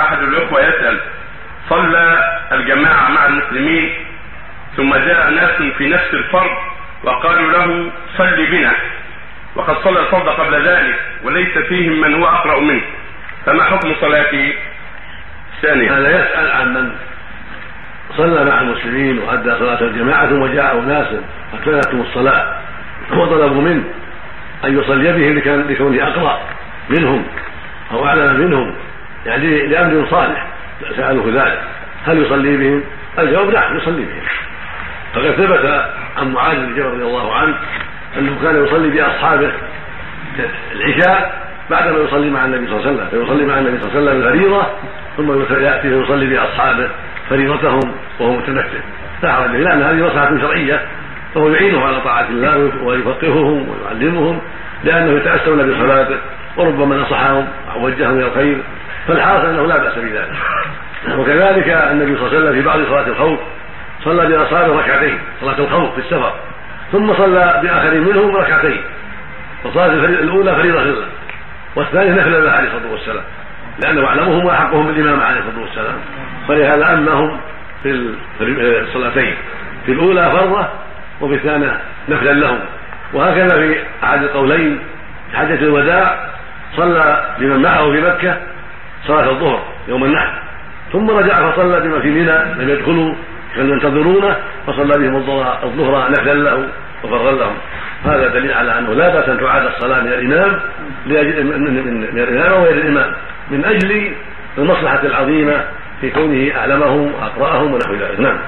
أحد الإخوة يسأل صلى الجماعة مع المسلمين ثم جاء ناس في نفس الفرض وقالوا له صل بنا. وقد صلى الفرض قبل ذلك وليس فيهم من هو أقرأ منه. فما حكم صلاته ثانيا هذا يسأل عن من صلى مع المسلمين وأدى صلاة الجماعة ثم جاء اناس أكلتهم الصلاة وطلبوا منه أن يصلي بهم لكونه أقرأ منهم أو اعلم منهم. يعني لأمر صالح سألوه ذلك. هل يصلي بهم؟ الجواب نعم يصلي بهم. فقد ثبت عن معاذ بن جبل رضي الله عنه أنه كان يصلي بأصحابه العشاء بعدما يصلي مع النبي صلى الله عليه وسلم فيصلي مع النبي صلى الله عليه وسلم الفريضة ثم يأتي فيصلي بأصحابه فريضتهم وهو متمثل لا حرج لأن هذه مصلحة شرعية فهو يعينهم على طاعة الله ويفقههم ويعلمهم لأنه يتاسون بصلاته وربما نصحهم ووجههم إلى الخير. فالحاصل أنه لا بأس بذلك. وكذلك النبي صلى الله عليه وسلم في بعض صلاة الخوف صلى باصحابه ركعتين صلاة الخوف في السفر ثم صلى باخرين منهم ركعتين فصلاه الأولى فريضة لله والثانية نفل له عليه الصلاة والسلام لأنه أعلمهم وأحقهم بالامام عليه الصلاة والسلام. فلهذا امهم في الصلاتين في الأولى فرضة وفي الثانية نفلا لهم. وهكذا في أحد القولين حجه الوداع صلى بمن معه في مكة صلاة الظهر يوم النحر. ثم رجع فصلى بما في منى لم يدخلوا كانوا ينتظرونه فصلى بهم الظهر نفلا له وفرا لهم. هذا دليل على أنه لا بأس أن تعاد الصلاة من الإمام من الإمام أو غير الإمام. من أجل المصلحة العظيمة في كونه أعلمهم وأقرأهم ونحو ذلك. نعم.